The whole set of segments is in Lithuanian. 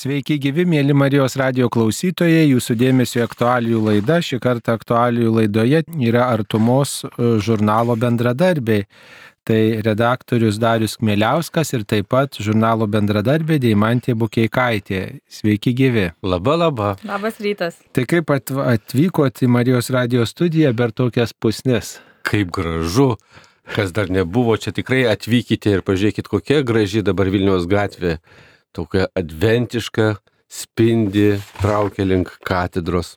Sveiki gyvi, mėly Marijos radio klausytojai, jūsų dėmesio aktualijų laida. Šį kartą aktualijų laidoje yra artumos e, žurnalo bendradarbiai. Tai redaktorius Darius Kmėliauskas ir taip pat žurnalo bendradarbė Deimantė Bukeikaitė. Sveiki gyvi. Labą, labą. Labas rytas. Tai kaip atvykote į Marijos radio studiją per tokias pusnes? Kaip gražu. Kas dar nebuvo, čia tikrai atvykite ir pažiūrėkit, kokia graži dabar Vilniaus gatvė tokia adventiška, spindi, traukia link katedros.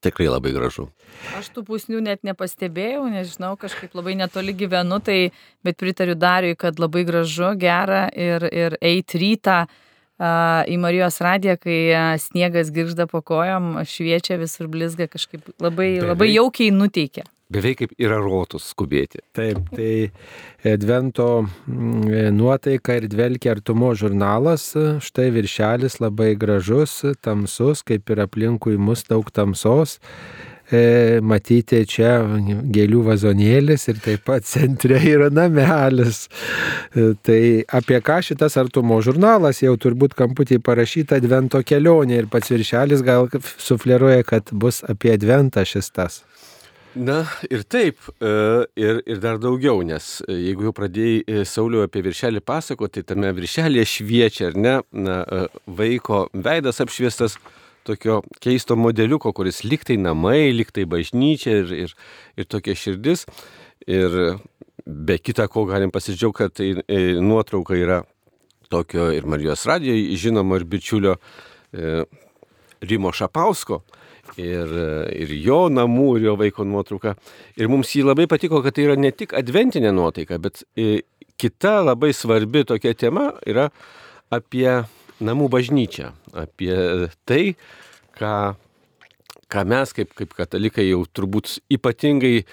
Tikrai labai gražu. Aš tų pusnių net nepastebėjau, nežinau, kažkaip labai netoli gyvenu, tai, bet pritariu Dariui, kad labai gražu, gera ir, ir eiti rytą į Marijos radiją, kai sniegas giržda po kojom, šviečia visur blizga, kažkaip labai, labai jaukiai nuteikia beveik kaip yra rotus skubėti. Taip, tai Advento mm, nuotaika ir dvelkia artumo žurnalas, štai viršelis labai gražus, tamsus, kaip ir aplinkui mus daug tamsos. E, matyti čia gėlių vazonėlis ir taip pat centre yra namelis. E, tai apie ką šitas artumo žurnalas jau turbūt kamputį parašyta Advento kelionė ir pats viršelis gal sufleruoja, kad bus apie Adventą šis tas. Na ir taip, e, ir, ir dar daugiau, nes e, jeigu jau pradėjai e, Sauliu apie viršelį pasakoti, tai tame viršelėje šviečia, ar ne, na, vaiko veidas apšviestas tokio keisto modeliuko, kuris liktai namai, liktai bažnyčia ir, ir, ir tokia širdis. Ir be kita ko galim pasidžiaugti, kad tai nuotrauka yra tokio ir Marijos radijoje žinomo ir bičiulio Rimo Šapausko ir, ir jo namų, ir jo vaiko nuotrauka. Ir mums jį labai patiko, kad tai yra ne tik adventinė nuotaika, bet kita labai svarbi tokia tema yra apie namų bažnyčią, apie tai, ką, ką mes kaip, kaip katalikai jau turbūt ypatingai e,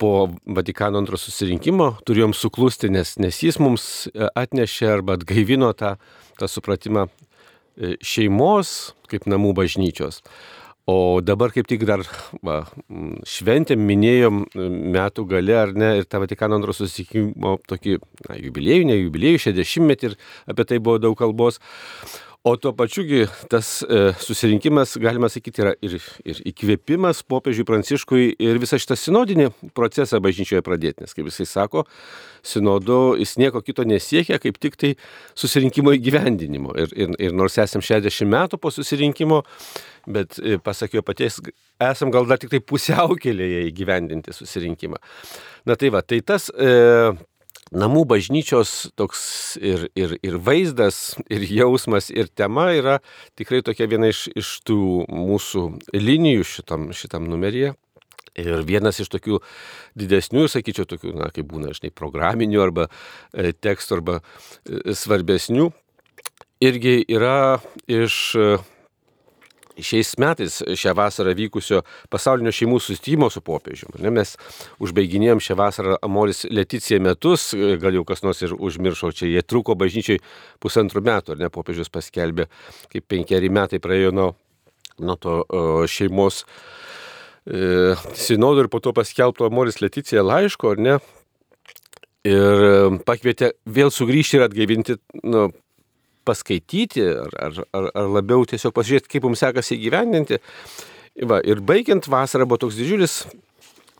po Vatikano antro susirinkimo turėjom suklusti, nes, nes jis mums atnešė arba atgaivino tą, tą supratimą e, šeimos kaip namų bažnyčios. O dabar kaip tik dar va, šventėm, minėjom metų gale, ar ne, ir tą Vatikano antro susitikimo tokį na, jubiliejų, ne jubiliejų, 60 metį ir apie tai buvo daug kalbos. O tuo pačiugi tas e, susirinkimas, galima sakyti, yra ir, ir įkvėpimas popiežiui Pranciškui ir visą šitą sinodinį procesą bažnyčioje pradėti. Nes, kaip jisai sako, sinodo jis nieko kito nesiekia, kaip tik tai susirinkimo įgyvendinimo. Ir, ir, ir nors esam 60 metų po susirinkimo, bet e, pasakėjo paties, esam gal dar tik tai pusiaukelėje įgyvendinti susirinkimą. Na tai va, tai tas e, namų bažnyčios toks ir, ir, ir vaizdas, ir jausmas, ir tema yra tikrai tokia viena iš, iš tų mūsų linijų šitam, šitam numeryje. Ir vienas iš tokių didesnių, sakyčiau, tokių, na, kaip būna, žinai, programinių arba e, tekstų arba e, svarbesnių, irgi yra iš šiais metais šią vasarą vykusio pasaulinio šeimų susitimo su popiežiumi. Mes užbaiginėjom šią vasarą Amoris Leticija metus, gal jau kas nors ir užmiršo, čia jie truko bažnyčiai pusantrų metų, ar ne, popiežius paskelbė, kaip penkeri metai praėjo nuo, nuo to šeimos e, sinodo ir po to paskelbto Amoris Leticija laiško, ar ne, ir pakvietė vėl sugrįžti ir atgaivinti nu, paskaityti, ar, ar, ar, ar labiau tiesiog pasižiūrėti, kaip mums sekasi įgyvendinti. Va, ir baigiant vasarą buvo toks didžiulis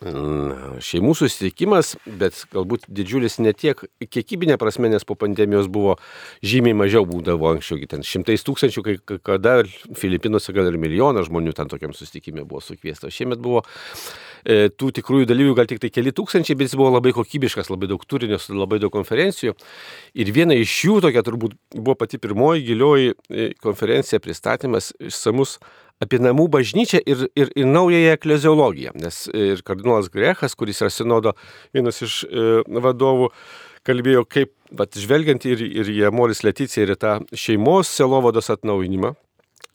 šeimų susitikimas, bet galbūt didžiulis ne tiek kiekybinė prasme, nes po pandemijos buvo žymiai mažiau būdavo anksčiau, ten šimtais tūkstančių, kai kada Filipinuose gal ir milijonas žmonių ten tokiam susitikimui buvo sukviesta. Šiemet buvo e, tų tikrųjų dalyvių gal tik tai keli tūkstančiai, bet jis buvo labai kokybiškas, labai daug turinio, labai daug konferencijų. Ir viena iš jų, tokia turbūt buvo pati pirmoji gilioji e, konferencija, pristatymas išsamus apie namų bažnyčią ir, ir, ir naująją ekleziologiją. Nes ir kardinolas Grechas, kuris yra sinodo vienas iš e, vadovų, kalbėjo, kaip, bet žvelgiant ir, ir į Amoris Leticiją, ir tą šeimos selovados atnaujinimą,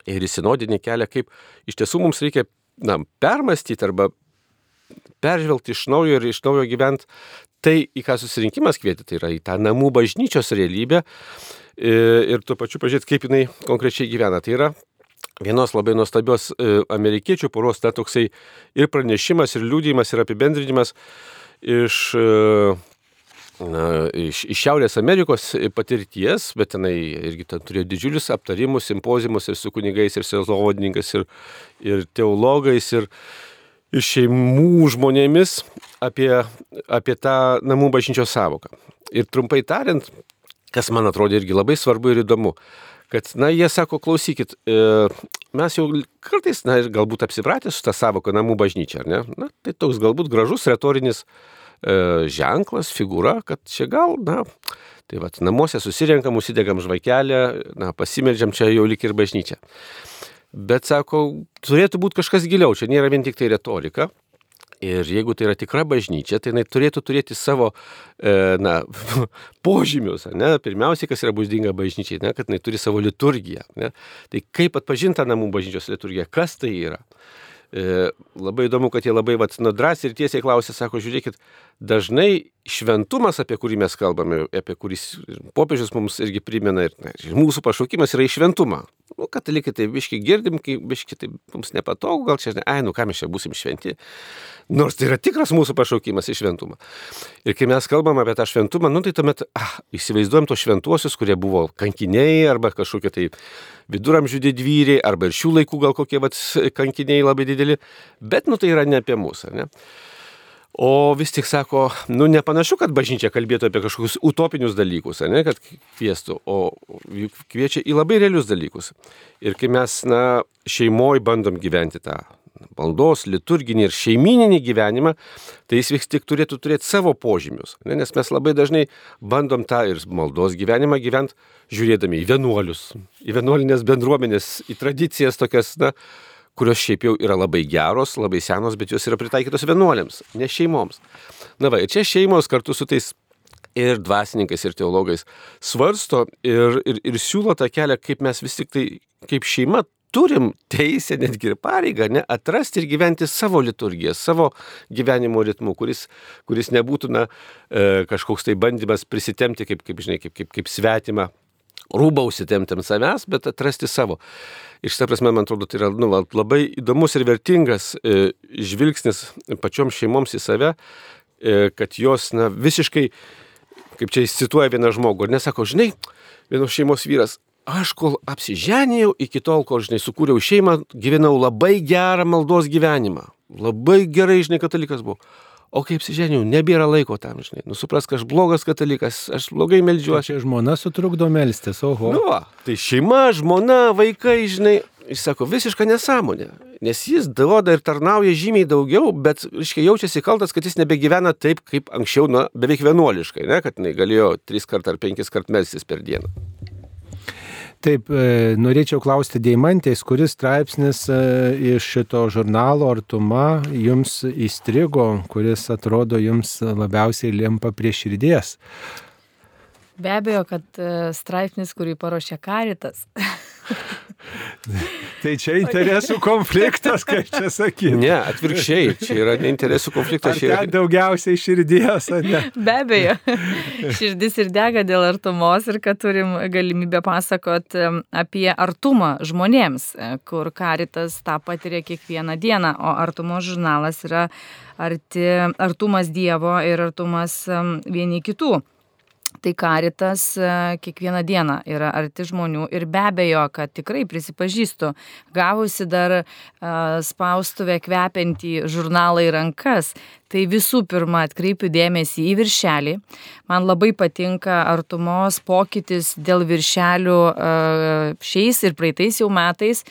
ir į sinodinį kelią, kaip iš tiesų mums reikia na, permastyti arba peržvelgti iš naujo ir iš naujo gyventi tai, į ką susirinkimas kvietė, tai yra į tą namų bažnyčios realybę e, ir tuo pačiu pažiūrėti, kaip jinai konkrečiai gyvena. Tai yra vienos labai nuostabios e, amerikiečių poros, ta toksai ir pranešimas, ir liūdėjimas, ir apibendrinimas iš e, na, iš, iš Šiaurės Amerikos patirties, bet tenai irgi ten turėjo didžiulius aptarimus, simpozimus ir su kunigais, ir sezonininkais, ir, ir teologais, ir, ir šeimų žmonėmis apie, apie tą namų bažnyčios savoką. Ir trumpai tariant, kas man atrodo irgi labai svarbu ir įdomu, kad, na, jie sako, klausykit, e, mes jau kartais, na, ir galbūt apsipratę su tą savoką namų bažnyčia, ar ne? Na, tai toks galbūt gražus retorinis e, ženklas, figūra, kad čia gal, na, tai vad, namuose susirenkam, užsidegam žvakelę, na, pasimeldžiam čia jau lik ir bažnyčia. Bet sako, turėtų būti kažkas giliau, čia nėra vien tik tai retorika. Ir jeigu tai yra tikra bažnyčia, tai jinai turėtų turėti savo e, na, požymius. Ne? Pirmiausiai, kas yra būdinga bažnyčiai, ne? kad jinai turi savo liturgiją. Ne? Tai kaip atpažinta namų bažnyčios liturgija, kas tai yra? E, labai įdomu, kad jie labai vat, nu, drąsiai ir tiesiai klausė, sako, žiūrėkit, dažnai šventumas, apie kurį mes kalbame, apie kurį popiežius mums irgi primena, ir, na, ir mūsų pašaukimas yra į šventumą. Nu, katalikai tai biški girdim, biški tai mums nepatogu, gal čia, ai, nu ką mes čia būsim šventi. Nors tai yra tikras mūsų pašaukimas į šventumą. Ir kai mes kalbam apie tą šventumą, nu tai tuomet ah, įsivaizduojam tos šventuosius, kurie buvo kankiniai arba kažkokie tai viduramžių didvyriai, arba ir šių laikų gal kokie vat, kankiniai labai dideli, bet nu tai yra ne apie mus, ar ne? O vis tik sako, nu nepanašu, kad bažnyčia kalbėtų apie kažkokius utopinius dalykus, ne, kad kvieštų, o kviečia į labai realius dalykus. Ir kai mes, na, šeimoje bandom gyventi tą maldos, liturginį ir šeimininį gyvenimą, tai jis vis tik turėtų turėti savo požymius. Ne, nes mes labai dažnai bandom tą ir maldos gyvenimą gyventi žiūrėdami į vienuolius, į vienuolinės bendruomenės, į tradicijas tokias, na, kurios šiaip jau yra labai geros, labai senos, bet jos yra pritaikytos vienuolėms, ne šeimoms. Na va, ir čia šeimos kartu su tais ir dvasininkais, ir teologais svarsto ir, ir, ir siūlo tą kelią, kaip mes vis tik tai, kaip šeima, turim teisę, netgi ir pareigą, ne, atrasti ir gyventi savo liturgiją, savo gyvenimo ritmu, kuris, kuris nebūtų na, e, kažkoks tai bandymas prisitemti kaip, kaip, žinai, kaip, kaip, kaip svetimą rūbą užsitemti ant savęs, bet atrasti savo. Iš ta prasme, man atrodo, tai yra nu, labai įdomus ir vertingas e, žvilgsnis pačioms šeimoms į save, e, kad jos na, visiškai, kaip čia įsituoja vieną žmogų, ir nesako, žinai, vienos šeimos vyras, aš kol apsiženėjau, iki tol, kol, žinai, sukūriau šeimą, gyvenau labai gerą maldos gyvenimą. Labai gerai, žinai, katalikas buvau. O kaip siženiau, nebėra laiko tam, žinai. Nu, suprask, aš blogas katalikas, aš blogai meldžiuosi. Čia žmona sutrukdo melstis, oho. Nu, va, tai šeima, žmona, vaikai, žinai, jis sako, visiška nesąmonė. Nes jis duoda ir tarnauja žymiai daugiau, bet, reiškia, jaučiasi kaltas, kad jis nebegyvena taip, kaip anksčiau, na, beveik vienuoliškai, ne, kad jinai galėjo tris kart ar penkis kart melstis per dieną. Taip, e, norėčiau klausti Deimantės, kuris straipsnis e, iš šito žurnalo Artuma jums įstrigo, kuris atrodo jums labiausiai limpa prie širdies. Be abejo, kad e, straipsnis, kurį paruošė Karitas. tai čia interesų konfliktas, kaip čia sakyti. Ne, atvirkščiai, čia yra ne interesų konfliktas. Čia yra daugiausiai širdies, ne? Be abejo, širdis ir dega dėl artumos ir kad turim galimybę pasakot apie artumą žmonėms, e, kur karitas tą patiria kiekvieną dieną, o artumo žurnalas yra arti, artumas Dievo ir artumas vieni kitų. Tai karitas e, kiekvieną dieną yra arti žmonių ir be abejo, kad tikrai prisipažįstu, gavusi dar uh, spaustuvę kvepiantį žurnalą į rankas, tai visų pirma atkreipiu dėmesį į viršelį. Man labai patinka artumos pokytis dėl viršelių uh, šiais ir praeitais jau metais,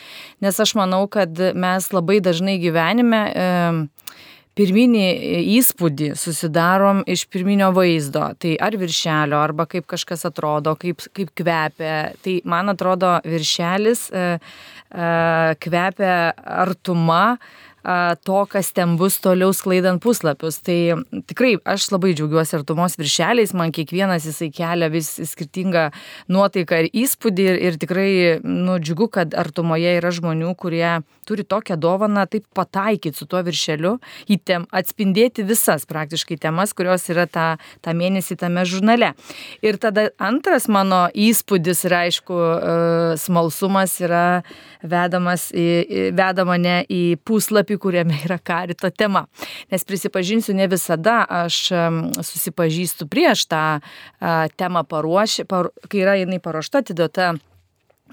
nes aš manau, kad mes labai dažnai gyvenime pirminį įspūdį susidarom iš pirminio vaizdo. Tai ar viršelio, arba kaip kažkas atrodo, kaip, kaip kvepia. Tai man atrodo viršelis e, e, kvepia artuma, to, kas ten bus toliau sklaidant puslapius. Tai tikrai aš labai džiaugiuosi artumos viršeliais, man kiekvienas jisai kelia vis skirtingą nuotaiką ir įspūdį ir, ir tikrai nu, džiugu, kad artumoje yra žmonių, kurie turi tokią dovaną taip pataikyti su tuo viršeliu, įtem, atspindėti visas praktiškai temas, kurios yra tą, tą mėnesį tame žurnale. Ir tada antras mano įspūdis ir aišku e, smalsumas yra vedamas į, veda mane į puslapį puslapį, kuriame yra karito tema. Nes prisipažinsiu, ne visada aš susipažįstu prieš tą temą paruošę, par, kai yra jinai paruošta, atiduota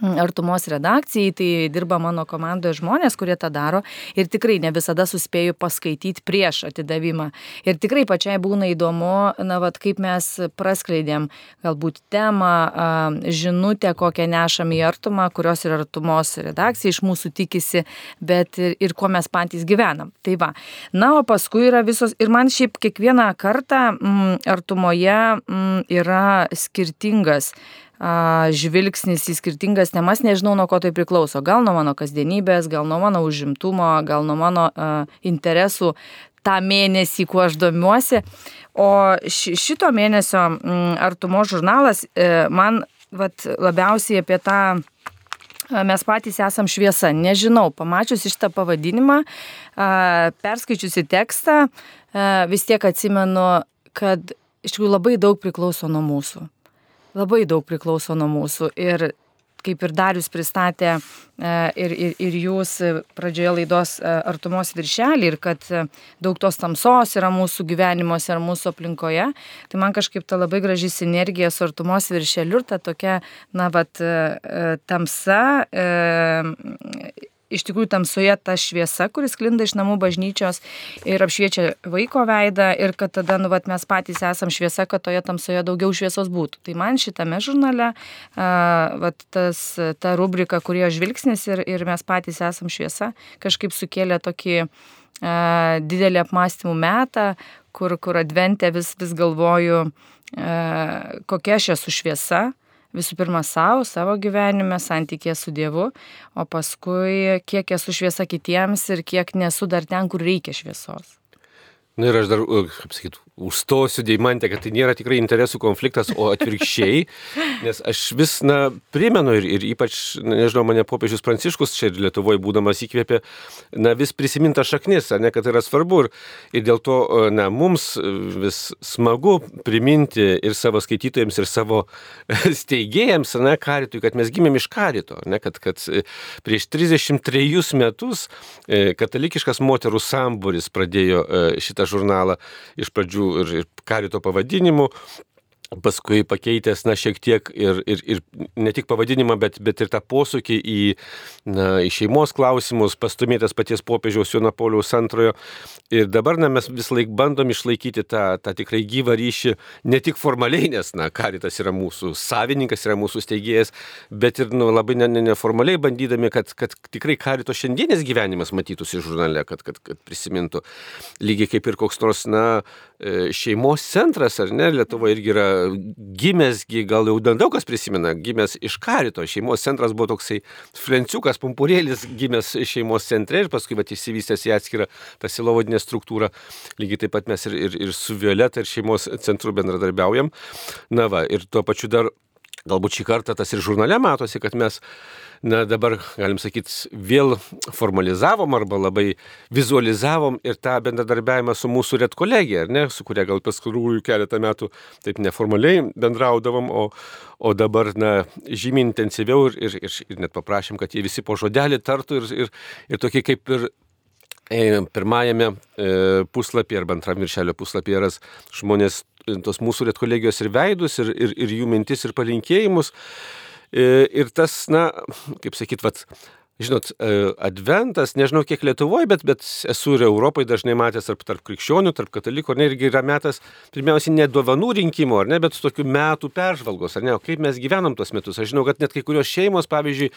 artumos redakcijai, tai dirba mano komandoje žmonės, kurie tą daro ir tikrai ne visada suspėju paskaityti prieš atidavimą. Ir tikrai pačiai būna įdomu, na, vad, kaip mes praskleidėm galbūt temą, žinutę, kokią nešam į artumą, kurios ir artumos redakcija iš mūsų tikisi, bet ir, ir kuo mes patys gyvenam. Tai va. Na, o paskui yra visos, ir man šiaip kiekvieną kartą m, artumoje m, yra skirtingas žvilgsnis į skirtingas temas, nežinau nuo ko tai priklauso. Gal nuo mano kasdienybės, gal nuo mano užimtumo, gal nuo mano interesų tą mėnesį, kuo aš domiuosi. O šito mėnesio artumo žurnalas e, man vat, labiausiai apie tą mes patys esam šviesa. Nežinau, pamačiusi šitą pavadinimą, perskaičiusi tekstą, vis tiek atsimenu, kad iš tikrųjų labai daug priklauso nuo mūsų labai daug priklauso nuo mūsų. Ir kaip ir Darius pristatė e, ir, ir, ir jūs pradžioje laidos e, artumos viršelį ir kad e, daug tos tamsos yra mūsų gyvenimuose ar mūsų aplinkoje, tai man kažkaip ta labai graži sinergija su artumos viršeliu ir ta tokia, na, vat, tamsa iš tikrųjų tamsoje ta šviesa, kuris klinda iš namų bažnyčios ir apšviečia vaiko veidą ir kad tada, nu, vat, mes patys esam šviesa, kad toje tamsoje daugiau šviesos būtų. Tai man šitame žurnale, uh, vat, tas, ta rubrika, kurio žvilgsnis ir, ir mes patys esam šviesa, kažkaip sukėlė tokį didelį apmąstymų metą, kur, kur adventė vis, vis galvoju, kokia aš esu šviesa, visų pirma savo, savo gyvenime, santykė su Dievu, o paskui kiek esu šviesa kitiems ir kiek nesu dar ten, kur reikia šviesos. Na ir aš dar, kaip sakyt, užstosiu Deimantę, kad tai nėra tikrai interesų konfliktas, o atvirkščiai, nes aš vis, na, primenu ir, ir ypač, nežinau, mane popiežius Pranciškus čia ir Lietuvoje būdamas įkvėpė, na, vis prisiminta šaknis, ne, kad tai yra svarbu ir, ir dėl to, na, mums vis smagu priminti ir savo skaitytojams, ir savo steigėjams, na, karitui, kad mes gimėm iš karito, ne, kad, kad prieš 33 metus e, katalikiškas moterų sambūris pradėjo e, šitą žurnalą iš pradžių ir, ir karito pavadinimu, paskui pakeitęs, na, šiek tiek ir, ir, ir ne tik pavadinimą, bet, bet ir tą posūkį į, na, į šeimos klausimus, pastumėtas paties popiežiaus Jono Pauliaus antrojo. Ir dabar, na, mes vis laik bandom išlaikyti tą, tą tikrai gyvą ryšį, ne tik formaliai, nes, na, karitas yra mūsų savininkas, yra mūsų steigėjas, bet ir, nu, labai ne, ne, neformaliai bandydami, kad, kad tikrai karito šiandienės gyvenimas matytųsi žurnale, kad, kad, kad prisimintų. Lygiai kaip ir koks nors, na, šeimos centras, ar ne, Lietuva irgi yra gimęsgi, gal jau daug kas prisimena, gimęs iš karito, šeimos centras buvo toksai flenciukas, pumpurėlis gimęs šeimos centre ir paskui va, įsivystęs į atskirą tą silovadinę struktūrą. Lygiai taip pat mes ir, ir, ir su Violeta ir šeimos centru bendradarbiaujam. Na va, ir tuo pačiu dar galbūt šį kartą tas ir žurnale matosi, kad mes na dabar, galim sakyti, vėl formalizavom arba labai vizualizavom ir tą bendradarbiavimą su mūsų red kolegija, ar ne, su kuria gal paskarųjų keletą metų taip neformaliai bendraudavom, o, o dabar, na, žymiai intensyviau ir, ir, ir, ir net paprašym, kad jie visi po žodelį tartų ir, ir, ir tokie kaip ir pirmajame e, puslapyje arba antram viršelio puslapyje yra žmonės tos mūsų red kolegijos ir veidus, ir, ir, ir jų mintis, ir palinkėjimus. E, ir tas, na, kaip sakyt, vat, žinot, e, adventas, nežinau kiek Lietuvoje, bet, bet esu ir Europoje dažnai matęs tarp, tarp krikščionių, tarp katalikų, ar ne, irgi yra metas, pirmiausiai, ne dovanų rinkimo, ar ne, bet tokių metų peržvalgos, ar ne, o kaip mes gyvenam tuos metus. Aš žinau, kad net kai kurios šeimos, pavyzdžiui,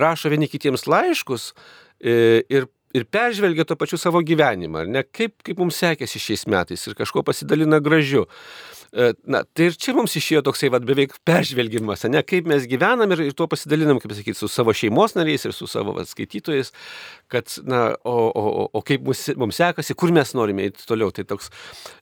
rašo vieni kitiems laiškus e, ir ir peržvelgia to pačiu savo gyvenimą, ar ne, kaip, kaip mums sekėsi šiais metais ir kažko pasidalina gražiu. E, na, tai ir čia mums išėjo toksai vad beveik peržvelgimas, ne, kaip mes gyvenam ir, ir tuo pasidalinam, kaip sakyti, su savo šeimos nariais ir su savo vat, skaitytojais, kad, na, o, o, o kaip mums, mums sekasi, kur mes norime eiti toliau. Tai toks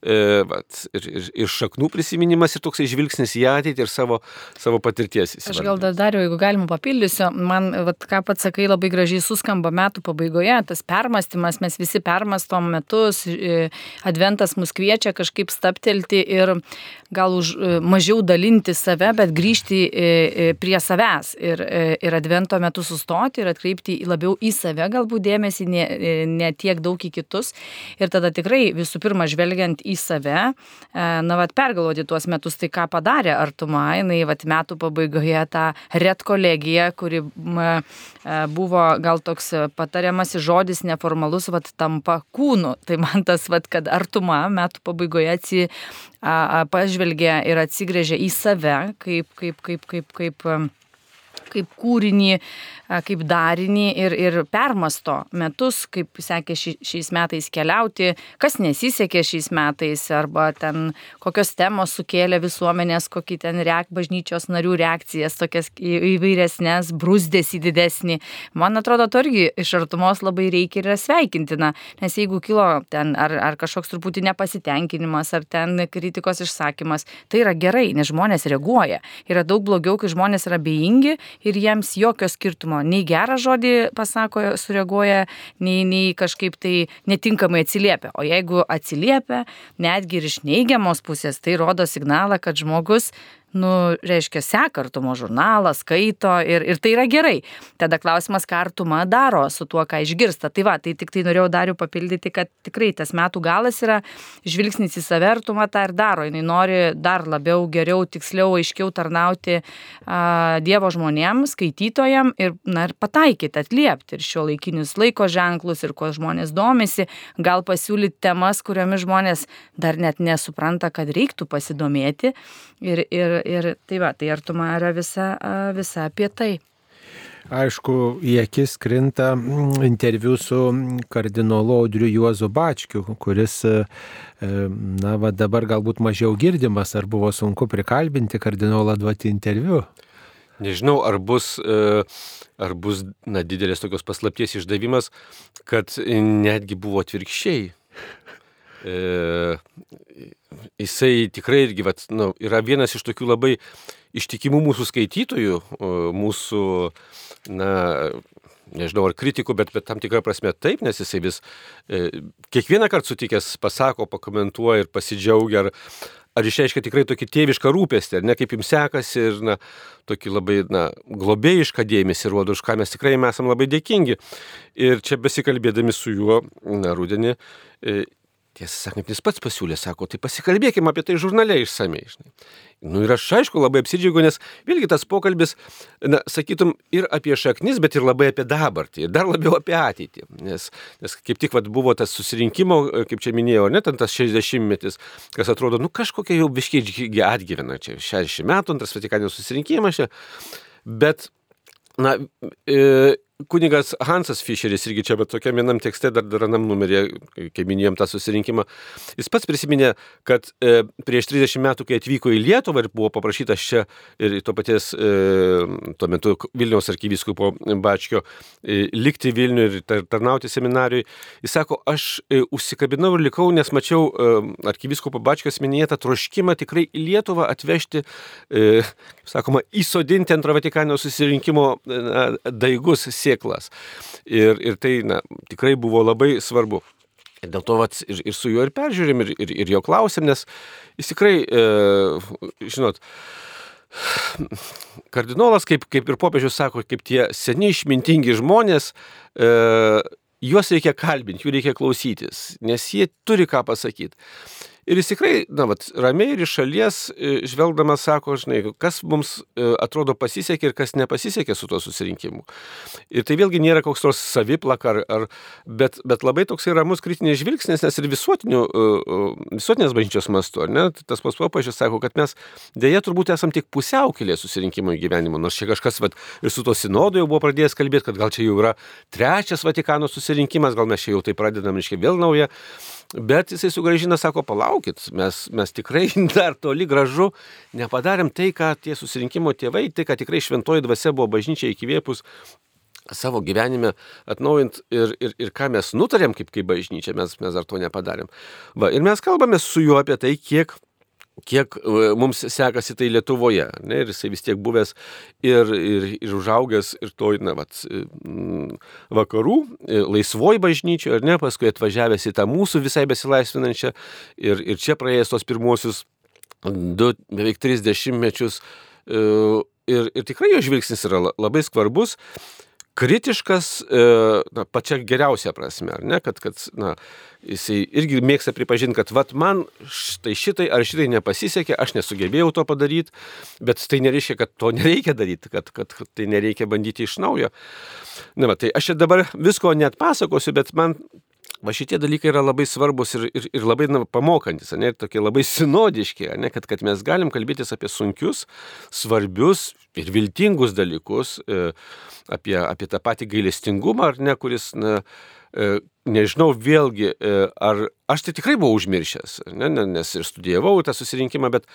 e, vat, ir, ir, ir šaknų prisiminimas, ir toksai žvilgsnis į ateitį ir savo, savo patirties. Aš gal dar dariau, jeigu galima papildysiu, man, vat, ką pats sakai, labai gražiai suskamba metų pabaigoje, tas permastymas, mes visi permastom metus, e, adventas mus kviečia kažkaip staptelti ir gal už e, mažiau dalinti save, bet grįžti prie savęs ir, ir advento metu sustoti ir atkreipti labiau į save galbūt dėmesį, ne, ne tiek daug į kitus. Ir tada tikrai visų pirma, žvelgiant į save, na, vad pergalvoti tuos metus, tai ką padarė Artuma, jinai, vad metų pabaigoje tą red kolegiją, kuri buvo gal toks patariamasis žodis neformalus, vad tampa kūnu. Tai man tas, vad, kad Artuma metų pabaigoje atsi, a, pažvelgia ir atsigrėžia į save, kaip, kaip, kaip, kaip, kaip, kaip kūrinį, kaip darinį ir, ir permasto metus, kaip sekė ši, šiais metais keliauti, kas nesisekė šiais metais, arba ten kokios temos sukėlė visuomenės, kokį ten reak, bažnyčios narių reakcijas, tokias įvairesnės, brūzdėsi didesnį. Man atrodo, to irgi iš artumos labai reikia ir yra sveikintina, nes jeigu kilo ten ar, ar kažkoks truputį nepasitenkinimas, ar ten kritikos išsakymas, tai yra gerai, nes žmonės reaguoja. Yra daug blogiau, kai žmonės yra bejingi ir jiems jokio skirtumo nei gerą žodį pasako, sureaguoja, nei, nei kažkaip tai netinkamai atsiliepia. O jeigu atsiliepia, netgi ir iš neigiamos pusės, tai rodo signalą, kad žmogus nu, reiškia, seka artumo žurnalą, skaito ir, ir tai yra gerai. Tada klausimas, ką artuma daro su tuo, ką išgirsta. Tai va, tai tik tai norėjau dariu papildyti, kad tikrai tas metų galas yra žvilgsnis į save, artuma tą ir daro. Jis nori dar labiau, geriau, tiksliau, aiškiau tarnauti a, Dievo žmonėms, skaitytojams ir, na, ir pataikyti, atliepti ir šio laikinius laiko ženklus ir kuo žmonės domisi, gal pasiūlyti temas, kuriomis žmonės dar net nesupranta, kad reiktų pasidomėti. Ir, ir, ir tai va, tai artuma yra visa, visa apie tai. Aišku, į akis krinta mm, interviu su kardinolu Audriu Juozu Bačkiu, kuris, e, na, va dabar galbūt mažiau girdimas, ar buvo sunku prikalbinti kardinolą duoti interviu. Nežinau, ar bus, e, ar bus na, didelės tokios paslapties išdavimas, kad netgi buvo atvirkščiai. E, jisai tikrai irgi vat, nu, yra vienas iš tokių labai ištikimų mūsų skaitytojų, mūsų, na, nežinau, ar kritikų, bet, bet tam tikrą prasme taip, nes jisai vis e, kiekvieną kartą sutikęs pasako, pakomentuoja ir pasidžiaugia, ar, ar išreiškia tikrai tokį tėvišką rūpestį, ar ne kaip jums sekasi ir na, tokį labai na, globėjišką dėmesį rodo, už ką mes tikrai esame labai dėkingi. Ir čia besikalbėdami su juo, na, rudenį, e, Tiesą sakant, jis pats pasiūlė, sako, tai pasikalbėkime apie tai žurnale išsamei. Žinai. Nu ir aš aišku labai apsidžiaugiu, nes vėlgi tas pokalbis, na, sakytum, ir apie šaknis, bet ir labai apie dabartį, ir dar labiau apie ateitį. Nes, nes kaip tik vat, buvo tas susirinkimo, kaip čia minėjau, net tas 60 metis, kas atrodo, nu kažkokia jau biškiai atgyvena, čia 60 metų, antras Vatikanio susirinkimas čia. Bet, na, e, kunigas Hansas Fischeris, irgi čia, bet tokiam vienam tekste dar daranam numerį, kai minėjom tą susirinkimą, jis pats prisiminė, kad e, prieš 30 metų, kai atvyko į Lietuvą ir buvo paprašytas čia ir to paties e, tuo metu Vilniaus arkivyskupo Bačkio e, likti Vilniuje ir tar, tarnauti seminarijui, jis sako, aš e, užsikabinau ir likau, nes mačiau e, arkivyskupo Bačkio minėtą troškimą tikrai į Lietuvą atvežti, e, sakoma, įsodinti antro Vatikano susirinkimo e, daigus sėklas. Ir, ir tai na, tikrai buvo labai svarbu. Ir dėl to vat, ir, ir su juo ir peržiūrim, ir, ir, ir jo klausėm, nes jis tikrai, e, žinot, kardinolas, kaip, kaip ir popiežius sako, kaip tie seni išmintingi žmonės, e, juos reikia kalbinti, jų reikia klausytis, nes jie turi ką pasakyti. Ir jis tikrai, na, vat, ramiai ir iš šalies e, žvelgdamas sako, žinai, kas mums e, atrodo pasisekė ir kas nepasisekė su tuo susirinkimu. Ir tai vėlgi nėra koks nors saviplaka, ar, ar, bet, bet labai toksai ramus kritinis žvilgsnis, nes ir e, visuotinės bažnyčios mastu, ar ne, tas pats papažiūrės sako, kad mes dėja turbūt esam tik pusiaukelė susirinkimo gyvenimo, nors čia kažkas vat, ir su to sinodu jau buvo pradėjęs kalbėti, kad gal čia jau yra trečias Vatikano susirinkimas, gal mes čia jau tai pradedam, reiškia, vėl naują. Bet jisai sugražina, sako, palaukit, mes, mes tikrai dar toli gražu nepadarėm tai, ką tie susirinkimo tėvai, tai, ką tikrai šventoji dvasia buvo bažnyčia įkvėpus savo gyvenime atnaujint ir, ir, ir ką mes nutarėm kaip, kaip bažnyčia, mes, mes dar to nepadarėm. Va, ir mes kalbame su juo apie tai, kiek kiek e, mums sekasi tai Lietuvoje. Ne, ir jisai vis tiek buvęs ir, ir, ir užaugęs ir toj, na, vat, vakarų, e, laisvoj bažnyčioje, ar ne, paskui atvažiavęs į tą mūsų visai besilaisvinančią ir, ir čia praėjęs tos pirmosius du, beveik tris dešimtmečius e, ir, ir tikrai jo žvilgsnis yra labai skvarbus kritiškas e, na, pačia geriausia prasme, ne, kad, kad na, jisai irgi mėgsta pripažinti, kad vat man štai šitai ar šitai nepasisekė, aš nesugebėjau to padaryti, bet tai nereiškia, kad to nereikia daryti, kad, kad tai nereikia bandyti iš naujo. Na, va, tai aš čia dabar visko net pasakosiu, bet man Va šitie dalykai yra labai svarbus ir, ir, ir labai na, pamokantis, ne, tokie labai sinodiški, ne, kad, kad mes galim kalbėtis apie sunkius, svarbius ir viltingus dalykus, e, apie, apie tą patį gailestingumą, ar ne, kuris, na, e, nežinau vėlgi, e, ar aš tai tikrai buvau užmiršęs, ne, nes ir studijavau tą susirinkimą, bet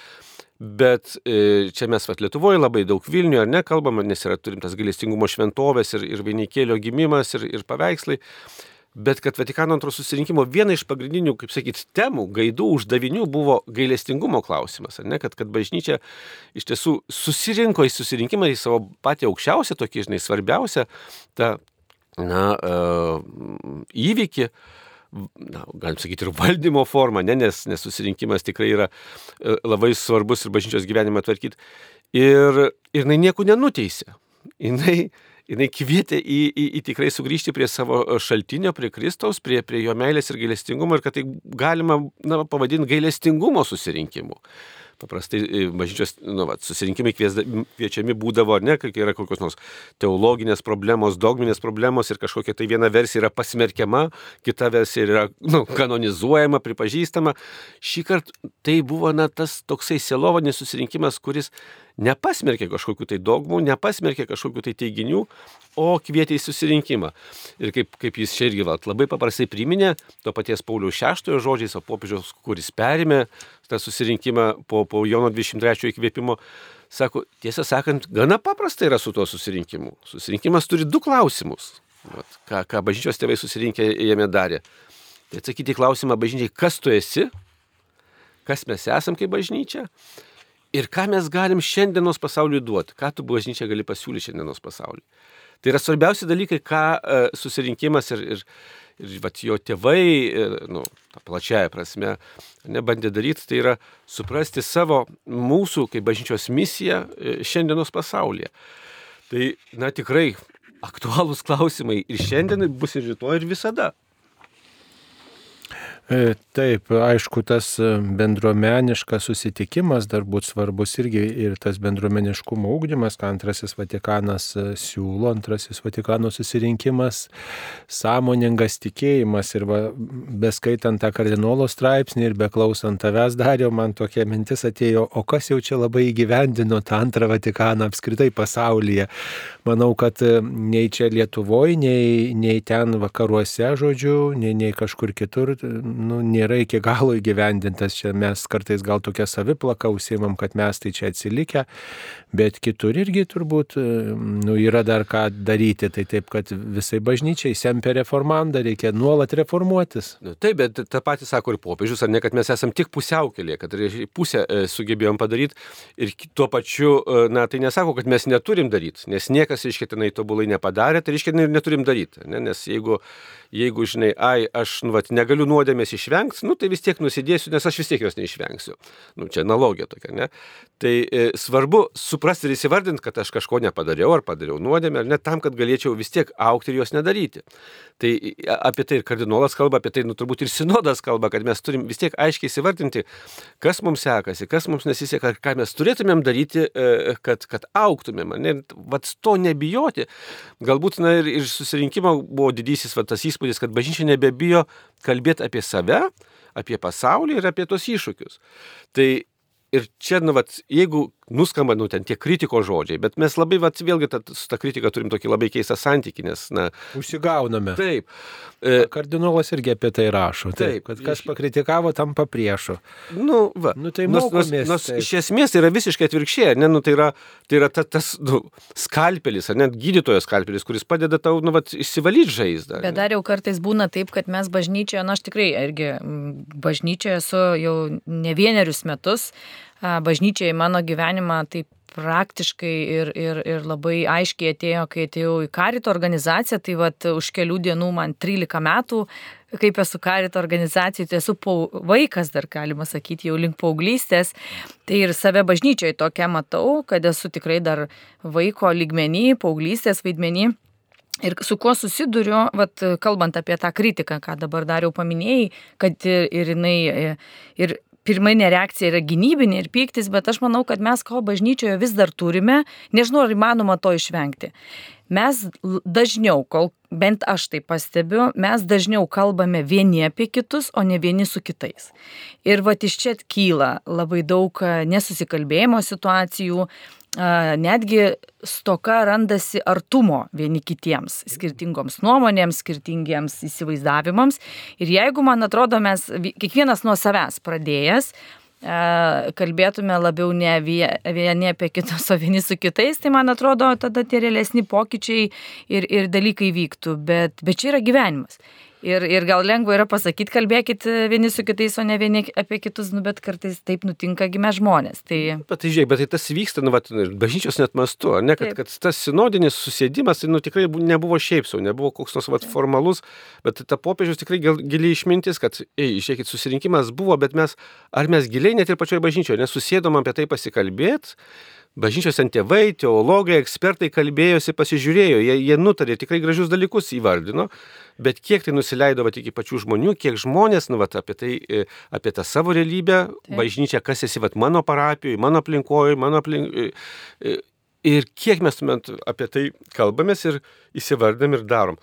Bet e, čia mes vat, Lietuvoje labai daug Vilniuje, ar ne, kalbam, nes yra turim tas gailestingumo šventovės ir, ir vainikėlio gimimas ir, ir paveikslai bet kad Vatikano antro susirinkimo viena iš pagrindinių, kaip sakyt, temų, gaidų, uždavinių buvo gailestingumo klausimas, ne, kad, kad bažnyčia iš tiesų susirinko į susirinkimą į savo patį aukščiausią, tokį, žinai, svarbiausią tą, na, uh, įvykį, na, galim sakyti, ir valdymo formą, ne, nes, nes susirinkimas tikrai yra uh, labai svarbus ir bažnyčios gyvenimą tvarkyti. Ir, ir jinai nieko nenuteisė. Jinai jinai kvietė į, į, į tikrai sugrįžti prie savo e, šaltinio, prie Kristaus, prie, prie jo meilės ir gailestingumo ir kad tai galima na, pavadinti gailestingumo susirinkimu. Paprastai e, bažnyčios nu, va, susirinkimai kviesda, kviečiami būdavo, ar ne, kai yra kokios nors teologinės problemos, dogminės problemos ir kažkokia tai viena versija yra pasmerkiama, kita versija yra nu, kanonizuojama, pripažįstama. Šį kartą tai buvo na, tas toksai selovadinis susirinkimas, kuris nepasmerkė kažkokių tai dogmų, nepasmerkė kažkokių tai teiginių, o kvietė į susirinkimą. Ir kaip, kaip jis čia irgi vat, labai paprastai priminė to paties Pauliaus VI žodžiais, o popiežiaus, kuris perėmė tą susirinkimą po, po Jono 23 įkvėpimo, sako, tiesą sakant, gana paprasta yra su tuo susirinkimu. Susirinkimas turi du klausimus. Vat, ką, ką bažnyčios tėvai susirinkę jame darė. Tai atsakyti į klausimą bažnyčiai, kas tu esi, kas mes esam kaip bažnyčia ir ką mes galim šiandienos pasauliui duoti, ką tu bažnyčia gali pasiūlyti šiandienos pasauliui. Tai yra svarbiausi dalykai, ką uh, susirinkimas ir, ir, ir vat, jo tėvai, ir, e, nu, tą plačiają prasme, nebandė daryti, tai yra suprasti savo mūsų kaip bažnyčios misiją e, šiandienos pasaulyje. Tai, na, tikrai aktualūs klausimai ir šiandien bus ir rytoj ir visada. E, taip, aišku, tas e, bendruomeniškas susitikimas dar būtų svarbus irgi ir tas bendruomeniškumo ūkdymas, ką antrasis Vatikanas e, siūlo, antrasis Vatikano susirinkimas, sąmoningas tikėjimas ir va, beskaitant tą kardinolo straipsnį ir beklausant tavęs dario, man tokia mintis atėjo, o kas jau čia labai įgyvendino tą antrą Vatikaną apskritai pasaulyje. Manau, kad nei čia Lietuvoje, nei, nei ten vakaruose, žodžiu, nei, nei kažkur kitur nu, nėra iki galo įgyvendintas. Čia mes kartais gal tokia saviplaka užsimam, kad mes tai čia atsilikę, bet kitur irgi turbūt nu, yra dar ką daryti. Tai taip, kad visai bažnyčiai sempe reformanda reikia nuolat reformuotis. Nu, taip, bet tą patį sako ir popiežius, ar ne, kad mes esam tik pusiaukelė, kad pusę e, sugebėjom padaryti ir tuo pačiu, e, na, tai nesako, kad mes neturim daryti, nes niekas išketinai tobulai nepadarė, tai reiškia, neturim daryti. Ne? Nes jeigu, jeigu, žinai, ai, aš, nu, vat, negaliu nuodėmės išvengti, nu, tai vis tiek nusidėsiu, nes aš vis tiek jos neišvengsiu. Nu, čia analogija tokia, ne? Tai e, svarbu suprasti ir įsivardinti, kad aš kažko nepadariau ar padariau nuodėmę, ar net tam, kad galėčiau vis tiek aukti ir jos nedaryti. Tai apie tai ir kardinolas kalba, apie tai, nu, turbūt ir sinodas kalba, kad mes turim vis tiek aiškiai įsivardinti, kas mums sekasi, kas mums nesiseka, ką mes turėtumėm daryti, e, kad, kad auktumėm. Ne? Vat to nebijoti. Galbūt, na, ir, ir susirinkimo buvo didysis va, tas įspūdis įspūdis, kad bažnyčia nebebijo kalbėti apie save, apie pasaulį ir apie tos iššūkius. Tai ir čia, nu, vat, jeigu nuskamba, nu, ten tie kritiko žodžiai, bet mes labai, vat, vėlgi, ta, su ta kritika turim tokį labai keistą santykį, nes, na. Užsigauname. Taip. E, Kardinolas irgi apie tai rašo. Taip, taip kad kas pakritikavo, tam papriešo. Nu, va. Nu, tai nors, nors, nors iš esmės tai yra visiškai atvirkščiai, ne, nu, tai yra, tai yra ta, tas, nu, skalpelis, ar net gydytojo skalpelis, kuris padeda tau, nu, vat, išsivalyti žaizdą. Bet dar jau kartais būna taip, kad mes bažnyčioje, na, aš tikrai irgi bažnyčioje esu jau ne vienerius metus, bažnyčia į mano gyvenimą taip praktiškai ir, ir, ir labai aiškiai atėjo, kai atėjau į karito organizaciją, tai vat, už kelių dienų man 13 metų kaip esu karito organizacijai, tai esu pau, vaikas dar galima sakyti, jau link paauglystės. Tai ir save bažnyčioje tokia matau, kad esu tikrai dar vaiko lygmenį, paauglystės vaidmenį. Ir su kuo susiduriu, vat, kalbant apie tą kritiką, ką dabar dariau paminėjai, kad ir, ir jinai, ir pirminė reakcija yra gynybinė ir pyktis, bet aš manau, kad mes ko bažnyčioje vis dar turime, nežinau, ar įmanoma to išvengti mes dažniau, kol bent aš tai pastebiu, mes dažniau kalbame vieni apie kitus, o ne vieni su kitais. Ir va iš čia kyla labai daug nesusikalbėjimo situacijų, netgi stoka randasi artumo vieni kitiems, skirtingoms nuomonėms, skirtingiems įsivaizdavimams. Ir jeigu, man atrodo, mes kiekvienas nuo savęs pradėjęs, kalbėtume labiau ne vieni apie kitus, o vieni su kitais, tai man atrodo, tada tie realesni pokyčiai ir, ir dalykai vyktų. Bet, bet čia yra gyvenimas. Ir, ir gal lengva yra pasakyti, kalbėkit vieni su kitais, o ne vieni apie kitus, nu, bet kartais taip nutinka gimę žmonės. Tai... Bet tai žiūrėk, bet tai tas vyksta, nu, vat, bažnyčios net mastu, ne, kad, taip. kad tas sinodinis susėdimas, tai nu, tikrai nebuvo šiaip sau, nebuvo koks nors vat, formalus, bet ta popiežius tikrai giliai išmintis, kad, ei, išėkit, susirinkimas buvo, bet mes, ar mes giliai net ir pačioje bažnyčioje nesusėdom apie tai pasikalbėti bažnyčios ten tėvai, teologai, ekspertai kalbėjosi, pasižiūrėjo, jie, jie nutarė, tikrai gražius dalykus įvardino, bet kiek tai nusileido va, iki pačių žmonių, kiek žmonės, nu, va, apie, tai, e, apie tą savo realybę, Taip. bažnyčią, kas esi va, mano parapijoje, mano aplinkoje, mano aplinkoje. Ir kiek mes tuomet apie tai kalbamės ir įsivardam ir darom.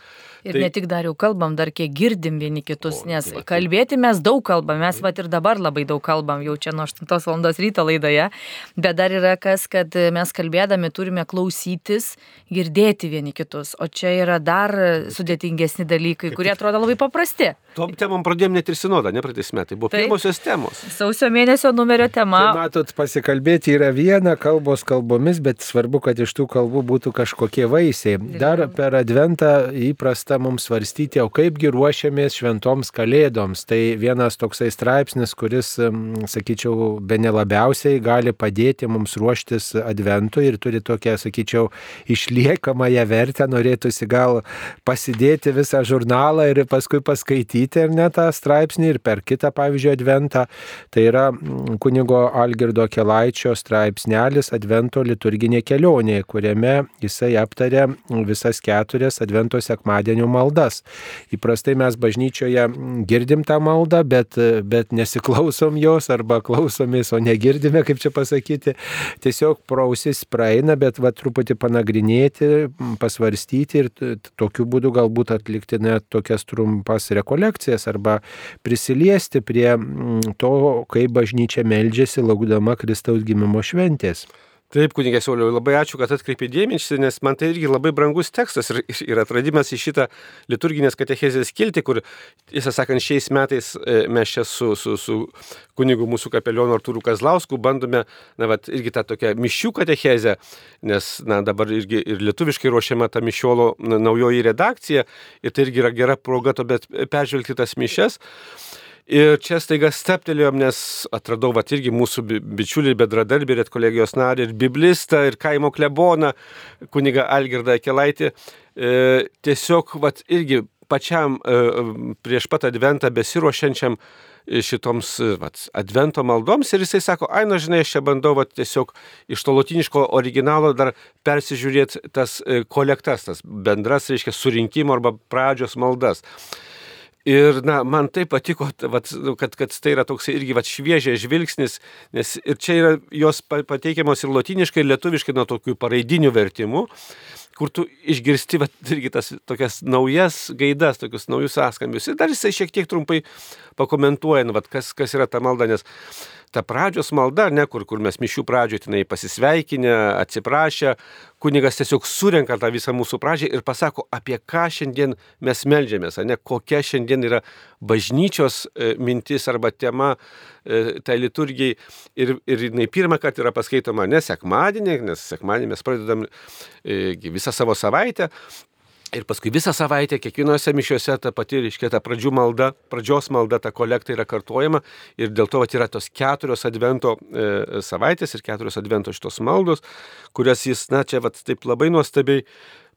Ir tai... ne tik dar jau kalbam, dar kiek girdim vieni kitus, o, nes tai va, tai... kalbėti mes daug kalbam, mes va ir dabar labai daug kalbam, jau čia nuo 8 val. ryto laidoje, bet dar yra kas, kad mes kalbėdami turime klausytis, girdėti vieni kitus, o čia yra dar sudėtingesni dalykai, kurie atrodo labai paprasti. Tom temam pradėjom net ir sinodą, ne praeitais metais, buvo Taip. pirmosios temos. Sausio mėnesio numerio tema. Tai matot, pasikalbėti yra viena, kalbos kalbomis, bet svarbu, kad iš tų kalbų būtų kažkokie vaisiai. Dar per adventą įprasta mums svarstyti, o kaipgi ruošiamės šventoms kalėdoms. Tai vienas toksai straipsnis, kuris, sakyčiau, be nelabiausiai gali padėti mums ruoštis adventui ir turi tokią, sakyčiau, išliekamąją vertę, norėtųsi gal pasidėti visą žurnalą ir paskui paskaityti ar ne tą straipsnį ir per kitą, pavyzdžiui, adventą. Tai yra kunigo Algirdo Kelaičio straipsnelis Advento liturginė kelionė, kuriame jisai aptarė visas keturias Advento sekmadienio maldas. Įprastai mes bažnyčioje girdim tą maldą, bet, bet nesiklausom jos arba klausomės, o negirdime, kaip čia pasakyti. Tiesiog prausis praeina, bet va truputį panagrinėti, pasvarstyti ir tokiu būdu galbūt atlikti net tokias trumpas rekolekcijas arba prisiliesti prie to, kaip bažnyčia meldžiasi laukdama Kristaus gimimo šventės. Taip, kunigė Sauliau, labai ačiū, kad atkreipė dėmesį, nes man tai irgi labai brangus tekstas ir, ir atradimas į šitą liturginės katechezės kilti, kur, tiesą sakant, šiais metais e, mes čia su, su, su kunigu mūsų kapelionu Artūru Kazlausku bandome, na, vat, irgi tą tokią mišių katechezę, nes, na, dabar irgi ir lietuviškai ruošiama ta mišiolo naujoji redakcija ir tai irgi yra gera proga to, bet peržvelgti tas mišes. Ir čia staiga steptelėjom, nes atradau, va, irgi mūsų bičiulį, bedradarbį, ir kolegijos narį, ir biblistą, ir kaimo kleboną, kuniga Algirdą Kelaitį. E, tiesiog, va, irgi pačiam e, prieš pat adventą besiruošiančiam šitoms vat, advento maldoms ir jisai sako, ai, na žinai, aš čia bandau vat, tiesiog iš to lotiniško originalo dar persižiūrėti tas e, kolektas, tas bendras, reiškia, surinkimo arba pradžios maldas. Ir, na, man tai patiko, vat, kad, kad tai yra toks irgi vat, šviežias žvilgsnis, nes ir čia yra jos pateikiamos ir lotiniškai, ir lietuviškai nuo tokių paraidinių vertimų, kur tu išgirsti vat, irgi tas tokias naujas gaidas, tokius naujus sąskambius. Ir dar jisai šiek tiek trumpai pakomentuoja, nu, vat, kas, kas yra ta malda, nes ta pradžios malda, ne kur, kur mes mišių pradžioje tenai pasisveikinę, atsiprašę, kunigas tiesiog surenka tą visą mūsų pradžią ir pasako, apie ką šiandien mes melžiamės, ne kokia šiandien yra bažnyčios e, mintis arba tema tai liturgijai. Ir, ir jinai pirmą kartą yra paskaitoma ne sekmadienį, nes sekmadienį mes pradedam e, visą savo savaitę, Ir paskui visą savaitę kiekvienose mišiuose ta pati, reiškia, ta pradžių malda, pradžios malda, ta kolekta yra kartuojama ir dėl to vat, yra tos keturios advento e, savaitės ir keturios advento šitos maldos, kurias jis, na, čia vat, taip labai nuostabiai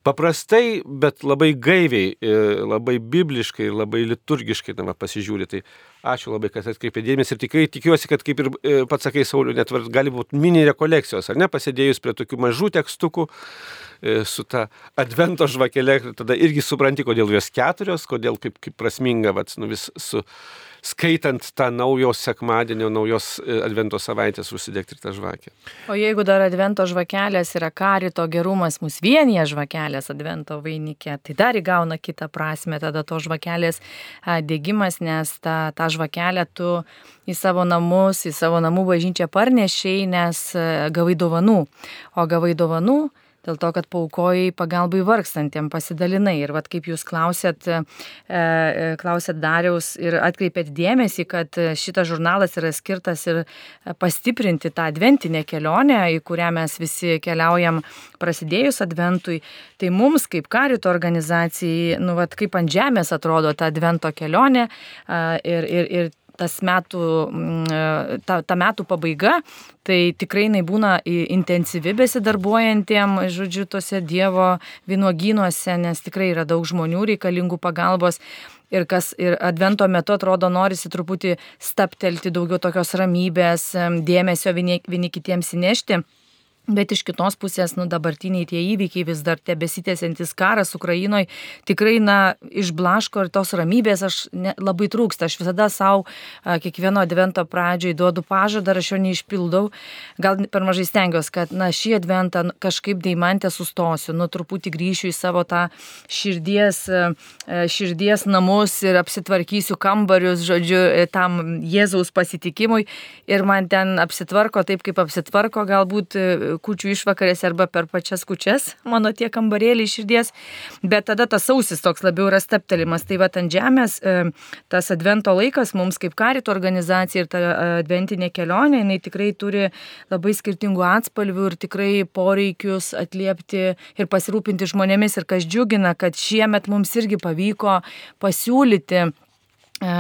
paprastai, bet labai gaiviai, e, labai bibliškai ir labai liturgiškai na, pasižiūri. Tai ačiū labai, kad atkreipė dėmesį ir tikrai tikiuosi, kad kaip ir e, pats sakai, Sauliu, net gali būti mini rekolekcijos, ar ne, pasidėjus prie tokių mažų tekstukų e, su ta advento žvakelė, tada irgi supranti, kodėl jos keturios, kodėl kaip, kaip prasminga, vat, nu, vis su skaitant tą naujos sekmadienio, naujos e, advento savaitės užsidegti ir tą žvakę. O jeigu dar advento žvakelės yra karito gerumas mus vienyje žvakelės advento vainikė, tai dar įgauna kitą prasme tada to žvakelės dėgymas, nes tą, tą žvakelę tu į savo namus, į savo namų bažnyčią parnešiai, nes e, gavai dovanų. O gavai dovanų, dėl to, kad paukojai pagalbai vargstantiem pasidalinai. Ir vad kaip jūs klausėt, e, e, klausėt Dariaus ir atkreipėt dėmesį, kad šitas žurnalas yra skirtas ir pastiprinti tą adventinę kelionę, į kurią mes visi keliaujam prasidėjus adventui. Tai mums kaip karito organizacijai, nu vad kaip ant žemės atrodo ta advento kelionė ir, ir, ir tas metų, mm, ta, ta metų pabaiga, tai tikrai jinai būna intensyvi besidarbuojantiem, žodžiu, tose Dievo vynuogynuose, nes tikrai yra daug žmonių reikalingų pagalbos. Ir kas ir advento metu atrodo norisi truputį staptelti daugiau tokios ramybės, dėmesio vieni, vieni kitiems įnešti. Bet iš kitos pusės, nu, dabartiniai tie įvykiai vis dar tebesitėsiantis karas Ukrainoje tikrai, na, išblaško ir tos ramybės aš ne, labai trūksta. Aš visada savo kiekvieno advento pradžioj duodu pažadą, aš jo neišpildau. Gal per mažai stengiuosi, kad, na, šį adventą kažkaip deimantę sustosiu, nu, truputį grįšiu į savo tą širdies, širdies namus ir apsitvarkysiu kambarius, žodžiu, tam Jėzaus pasitikimui. Ir man ten apsitvarko taip, kaip apsitvarko galbūt kučių išvakarėse arba per pačias kučias, mano tie kambarėliai širdies, bet tada tas sausis toks labiau yra steptelimas. Tai va ant žemės e, tas advento laikas mums kaip karito organizacija ir ta e, adventinė kelionė, jinai tikrai turi labai skirtingų atspalvių ir tikrai poreikius atliepti ir pasirūpinti žmonėmis. Ir kas džiugina, kad šiemet mums irgi pavyko pasiūlyti e,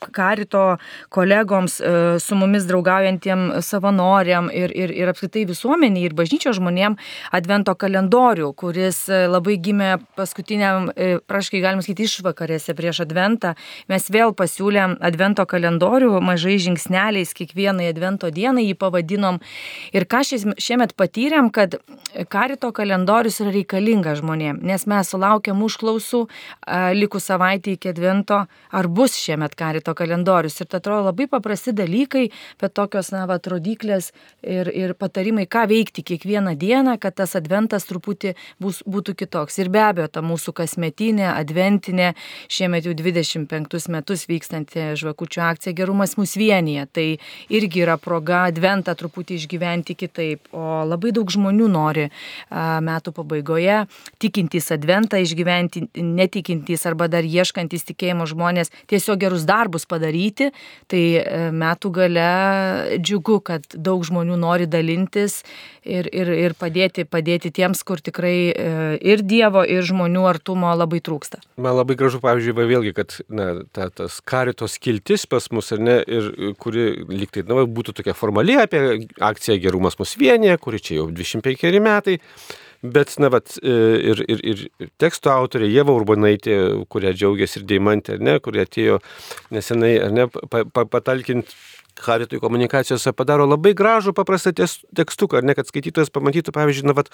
karito kolegoms, e, su mumis draugaujantiem savanoriam ir, ir, ir apskritai visuomeniai ir bažnyčio žmonėm advento kalendorių, kuris e, labai gimė paskutiniam, e, praškai galim sakyti, išvakarėse prieš adventą. Mes vėl pasiūlėm advento kalendorių mažai žingsneliais kiekvienai advento dienai jį pavadinom. Ir ką šiemet patyrėm, kad karito kalendorius yra reikalingas žmonėm, nes mes sulaukiam užklausų likus savaitę iki advento, ar bus šiemet karito advento kalendorius. Ir tai atrodo labai paprasti dalykai, bet tokios, na, va, rodiklės ir, ir patarimai, ką veikti kiekvieną dieną, kad tas adventas truputį bus, būtų kitoks. Ir be abejo, ta mūsų kasmetinė, adventinė, šiemet jau 25 metus vykstanti žvakučių akcija Gerumas mūsų vienyje. Tai irgi yra proga adventą truputį išgyventi kitaip. O labai daug žmonių nori metų pabaigoje tikintys adventą išgyventi, netikintys arba dar ieškantys tikėjimo žmonės tiesiog gerus darbus darbus padaryti, tai e, metų gale džiugu, kad daug žmonių nori dalintis ir, ir, ir padėti, padėti tiems, kur tikrai e, ir Dievo, ir žmonių artumo labai trūksta. Man labai gražu, pavyzdžiui, va, vėlgi, kad na, ta, tas karitos kiltis pas mus, ar ne, ir kuri liktai, na, būtų tokia formali apie akciją Gerumas mus vienyje, kuri čia jau 25 metai. Bet, na, bet ir, ir, ir teksto autorė Jėva Urbonaitė, kuria džiaugiasi ir Deimantė, ne, kurie atėjo nesenai, ar ne, patalkinti Haritui komunikacijose padaro labai gražų paprastą tekstuką, ar ne, kad skaitytojas pamatytų, pavyzdžiui, na, vat,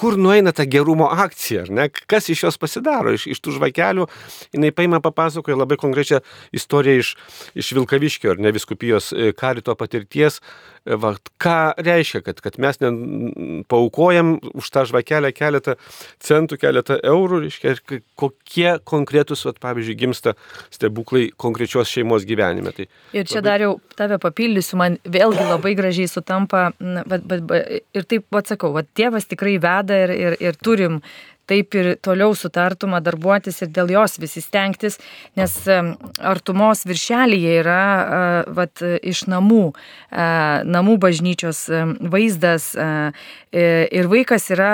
kur nueina ta gerumo akcija, ar ne, kas iš jos pasidaro, iš, iš tų žvakelių, jinai paima papasakoja labai konkrečią istoriją iš, iš Vilkaviškio, ar ne, viskupijos e, karito patirties, e, va, ką reiškia, kad, kad mes paukojam už tą žvakelę keletą centų, keletą eurų, reiškia, kokie konkretus, va, pavyzdžiui, gimsta stebuklai konkrečios šeimos gyvenime. Tai ir čia labai... dar jau tave papildysiu, man vėlgi labai gražiai sutampa, bet, bet, bet, ir taip, atsakau, va, tėvas tikrai veda ir, ir, ir turim taip ir toliau sutartuma darbuotis ir dėl jos visi stengtis, nes artumos viršelyje yra vat, iš namų, namų bažnyčios vaizdas ir vaikas yra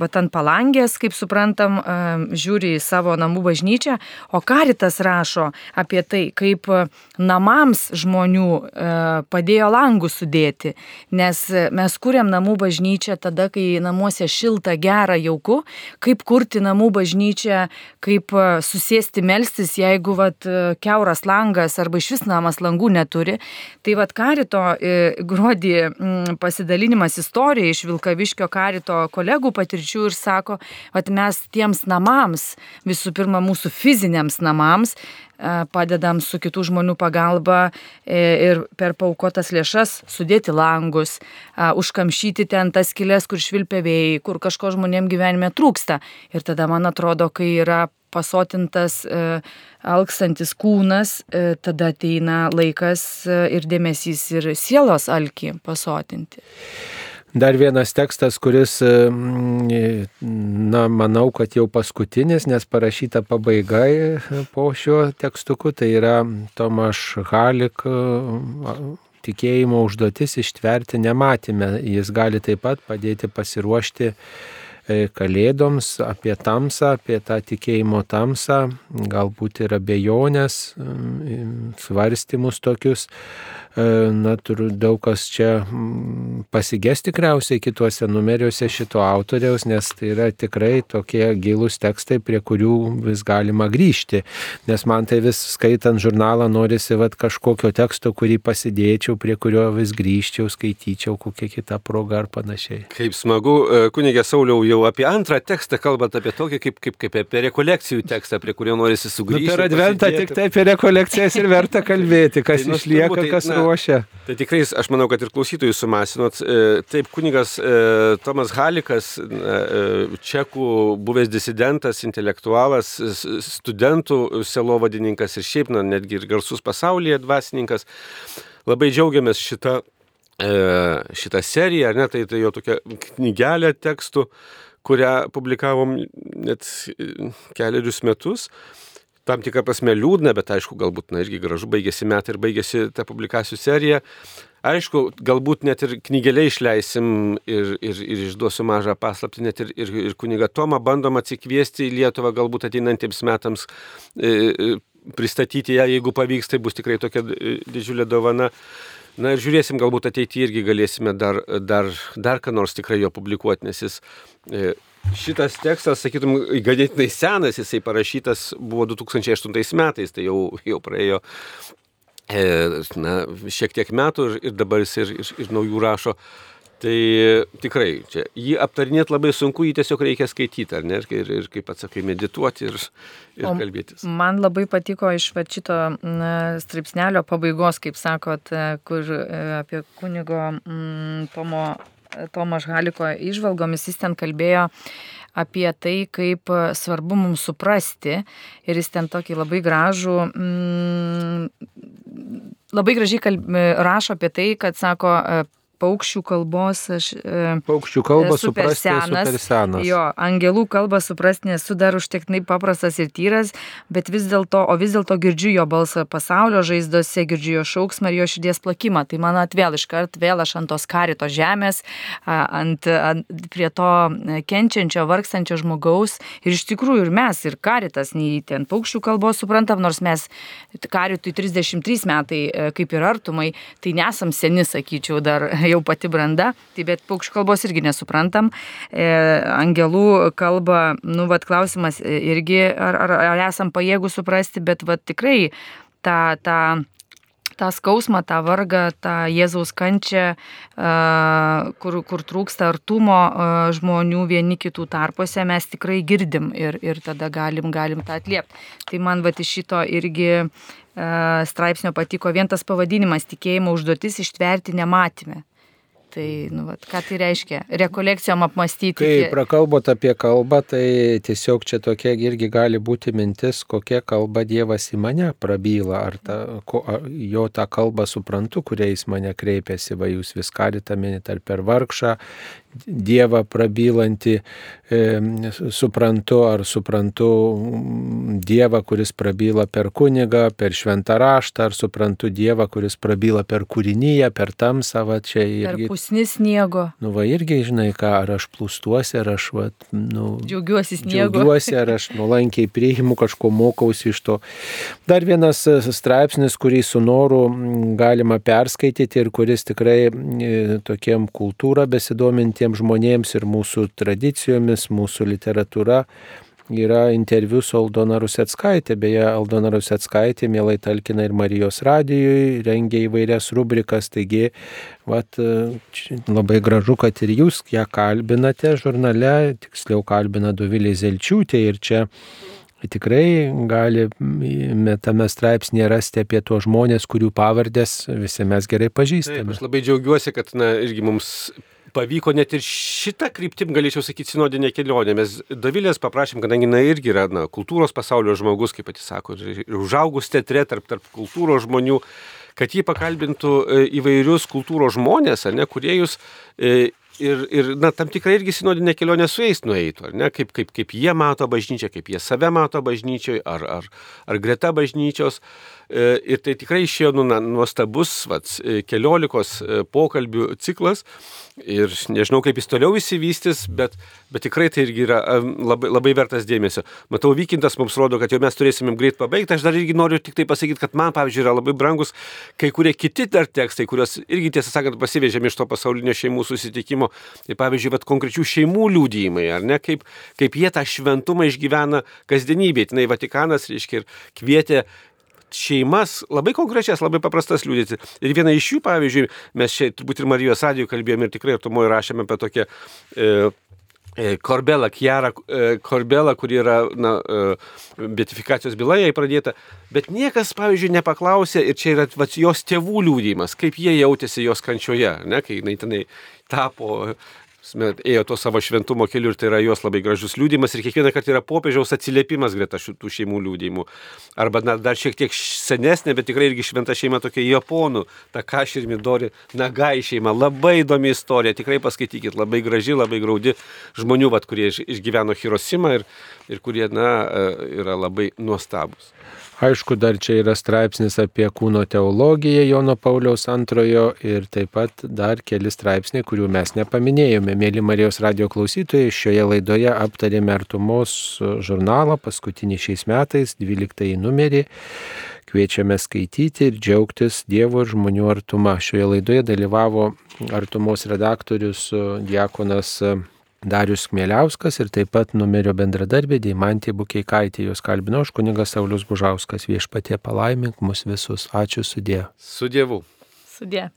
vat, ant palangės, kaip suprantam, žiūri į savo namų bažnyčią, o karitas rašo apie tai, kaip namams žmonių padėjo langus sudėti, nes mes kuriam namų bažnyčią tada, kai namuose šilta, gera, jauku, kaip kurti namų bažnyčią, kaip e, susėsti melstis, jeigu vat, e, keuras langas arba iš vis namas langų neturi. Tai vat karito e, gruodį pasidalinimas istorija iš Vilkaviškio karito kolegų patirčių ir sako, kad mes tiems namams, visų pirma mūsų fiziniams namams, padedam su kitų žmonių pagalba e, ir per paukotas lėšas sudėti langus, užkamšyti ten tas kilės, kur švilpia vėjai, kur kažko žmonėm gyvenime trūksta. Ir tada man atrodo, kai yra pasotintas e, alksantis kūnas, e, tada ateina laikas ir dėmesys ir sielos alkį pasotinti. Dar vienas tekstas, kuris, na, manau, kad jau paskutinis, nes parašyta pabaiga po šiuo tekstuku, tai yra Tomaš Halik tikėjimo užduotis ištverti nematime. Jis gali taip pat padėti pasiruošti e, kalėdoms, apie tamsą, apie tą tikėjimo tamsą, galbūt ir abejonės, svarstymus tokius. E, na, turiu daug kas čia pasigės tikriausiai kituose numeriuose šito autoriaus, nes tai yra tikrai tokie gilūs tekstai, prie kurių vis galima grįžti. Nes man tai vis skaitant žurnalą norisi vat, kažkokio teksto, kurį pasidėčiau, prie kurio vis grįžčiau, skaityčiau kokią kitą progą ar panašiai. Kaip smagu, e, kunigė Sauliau, jau apie antrą tekstą kalbant apie tokį kaip, kaip, kaip apie rekolekcijų tekstą, prie kurio norisi sugrįžti. Nu, per adventą tik tai apie rekolekcijas ir verta kalbėti, kas tai, nu, išlieka, tai, kas na, ruošia. Tai tikrai, aš manau, kad ir klausytojų sumasinot. E, taip, kunigas e, Tomas Halikas, e, čekų buvęs disidentas, intelektualas, studentų selovadininkas ir šiaip, na, netgi ir garsus pasaulyje dvasininkas. Labai džiaugiamės šitą, šitą seriją, ar ne, tai, tai jo tokia knygelė tekstų, kurią publikavom net keliarius metus tam tikrą prasme liūdna, bet aišku, galbūt, na, irgi gražu, baigėsi metai ir baigėsi ta publikacijų serija. Aišku, galbūt net ir knygelė išleisim ir, ir, ir išduosiu mažą paslaptį, net ir, ir, ir kuniga Tomą bandom atsikviesti į Lietuvą galbūt ateinantiems metams e, e, pristatyti ją, jeigu pavyks, tai bus tikrai tokia e, didžiulė dovana. Na ir žiūrėsim, galbūt ateityje irgi galėsime dar, dar, dar ką nors tikrai jo publikuoti, nes jis e, Šitas tekstas, sakytum, ganėtinai senas, jisai parašytas buvo 2008 metais, tai jau, jau praėjo e, na, šiek tiek metų ir, ir dabar jis ir, ir, ir naujų rašo. Tai tikrai, čia, jį aptarinėti labai sunku, jį tiesiog reikia skaityti, ar ne, ir, ir kaip atsakai, medituoti ir, ir o kalbėtis. Man labai patiko iš šito straipsnelio pabaigos, kaip sakot, e, kur e, apie kunigo mm, Tomo Tomas Haliko išvalgomis, jis ten kalbėjo apie tai, kaip svarbu mums suprasti. Ir jis ten tokį labai gražų, mm, labai gražiai kalb, rašo apie tai, kad sako, paukščių kalbos aš. E, paukščių kalbą suprasti senas. super senas. Jo, angelų kalbą suprasti nesu dar užtektinai paprastas ir tyras, bet vis dėlto, o vis dėlto girdžiu jo balsą pasaulio žaizdose, girdžiu jo šauksmą ir jo širdies plakimą. Tai man atvėl iškart vėl aš ant tos karito žemės, ant, ant, prie to kenčiančio, vargstančio žmogaus. Ir iš tikrųjų ir mes, ir karitas, nei ten paukščių kalbos suprantam, nors mes karitui 33 metai e, kaip ir artumai, tai nesam seni, sakyčiau, dar jau pati branda, tai bet paukščių kalbos irgi nesuprantam. E, angelų kalba, nu, vad klausimas irgi, ar, ar, ar esam pajėgų suprasti, bet vad tikrai tą, tą tą skausmą, tą vargą, tą Jėzaus kančią, kur, kur trūksta artumo žmonių vieni kitų tarpuose, mes tikrai girdim ir, ir tada galim, galim tą atliepti. Tai man va iš šito irgi straipsnio patiko vien tas pavadinimas tikėjimo užduotis ištverti nematymę. Tai, nu, vat, ką tai reiškia? Rekolekcijom apmastyti. Kai prakalbot apie kalbą, tai tiesiog čia tokia irgi gali būti mintis, kokia kalba Dievas į mane prabyla, ar, ta, ko, ar jo tą kalbą suprantu, kuriais mane kreipiasi, va jūs viską rytą minit, ar per vargšą, Dievą prabylanti, suprantu ar suprantu Dievą, kuris prabyla per kunigą, per šventą raštą, ar suprantu Dievą, kuris prabyla per kūrinyje, per tamsą, va čia irgi. Per pusnis sniego. Nu, va irgi, žinai, ką, ar aš plūstuosi, ar aš, va, nu. Džiaugiuosi sniegu. Džiaugiuosi, ar aš nuolankiai priimu, kažko mokausi iš to. Dar vienas e, straipsnis, kurį su noru galima perskaityti ir kuris tikrai e, tokiem kultūrą besidomintiems žmonėms ir mūsų tradicijomis, mūsų literatūra yra interviu su Aldona Rusetskaitė. Beje, Aldona Rusetskaitė mielai talkina ir Marijos radijui, rengia įvairias rubrikas, taigi vat, labai gražu, kad ir jūs ją kalbinate žurnale, tiksliau kalbina Dovilė Zelčiūtė ir čia tikrai gali tame straipsnėje rasti apie tuos žmonės, kurių pavardės visi mes gerai pažįstame. Taip, aš labai džiaugiuosi, kad na, irgi mums pavyko net ir šitą kryptim, galėčiau sakyti, sinodinė kelionė. Mes Davilės paprašėm, kadangi jinai irgi yra na, kultūros pasaulio žmogus, kaip pati sako, ir užaugus teatre tarp, tarp kultūros žmonių, kad jį pakalbintų e, įvairius kultūros žmonės, ar ne, kurie jūs e, ir, ir na, tam tikrai irgi sinodinė kelionė su jais nueitų, ar ne, kaip, kaip, kaip jie mato bažnyčią, kaip jie save mato bažnyčiai, ar, ar, ar greta bažnyčios. E, ir tai tikrai išėjo nu, nuostabus vats, e, keliolikos e, pokalbių ciklas. Ir nežinau, kaip jis toliau įsivystys, bet, bet tikrai tai irgi yra labai, labai vertas dėmesio. Matau, Vykintas mums rodo, kad jau mes turėsime greit pabaigti. Aš dar irgi noriu tik tai pasakyti, kad man, pavyzdžiui, yra labai brangus kai kurie kiti dar tekstai, kuriuos irgi, tiesą sakant, pasivežėme iš to pasaulinio šeimų susitikimo. Tai pavyzdžiui, vat, konkrečių šeimų liūdėjimai, ar ne, kaip, kaip jie tą šventumą išgyvena kasdienybėje. Tai Vatikanas, reiškia, ir kvietė šeimas, labai konkrečias, labai paprastas liūdėti. Ir viena iš jų, pavyzdžiui, mes čia turbūt ir Marijos radijų kalbėjome ir tikrai artumoje rašėme apie tokią e, e Korbelą, Kiara e, Korbelą, kuri yra na, e, betifikacijos byla jai pradėta, bet niekas, pavyzdžiui, nepaklausė, ir čia yra va, jos tėvų liūdėjimas, kaip jie jautėsi jos kančioje, ne, kai jinai tenai tapo ėjo to savo šventumo keliu ir tai yra jos labai gražus liūdimas ir kiekvieną kartą yra popiežiaus atsiliepimas greta šitų šeimų liūdimų. Arba na, dar šiek tiek senesnė, bet tikrai irgi šventa šeima tokia japonų, Takashi ir Midori Nagai šeima. Labai įdomi istorija, tikrai paskaitykit, labai graži, labai graudi žmonių, vat, kurie išgyveno Hirosimą ir, ir kurie na, e, yra labai nuostabus. Aišku, dar čia yra straipsnis apie kūno teologiją Jono Pauliaus antrojo ir taip pat dar keli straipsniai, kurių mes nepaminėjome. Mėly Marijos radio klausytojai, šioje laidoje aptarėme artumos žurnalą, paskutinį šiais metais, 12 numerį. Kviečiame skaityti ir džiaugtis Dievo ir žmonių artuma. Šioje laidoje dalyvavo artumos redaktorius Diekonas Darius Kmieliauskas ir taip pat numerio bendradarbė Deimantė Bukeikaitė. Jos kalbino aš kunigas Saulis Bužauskas viešpatie palaimink mus visus. Ačiū sudė. Su Dievu. Sudė.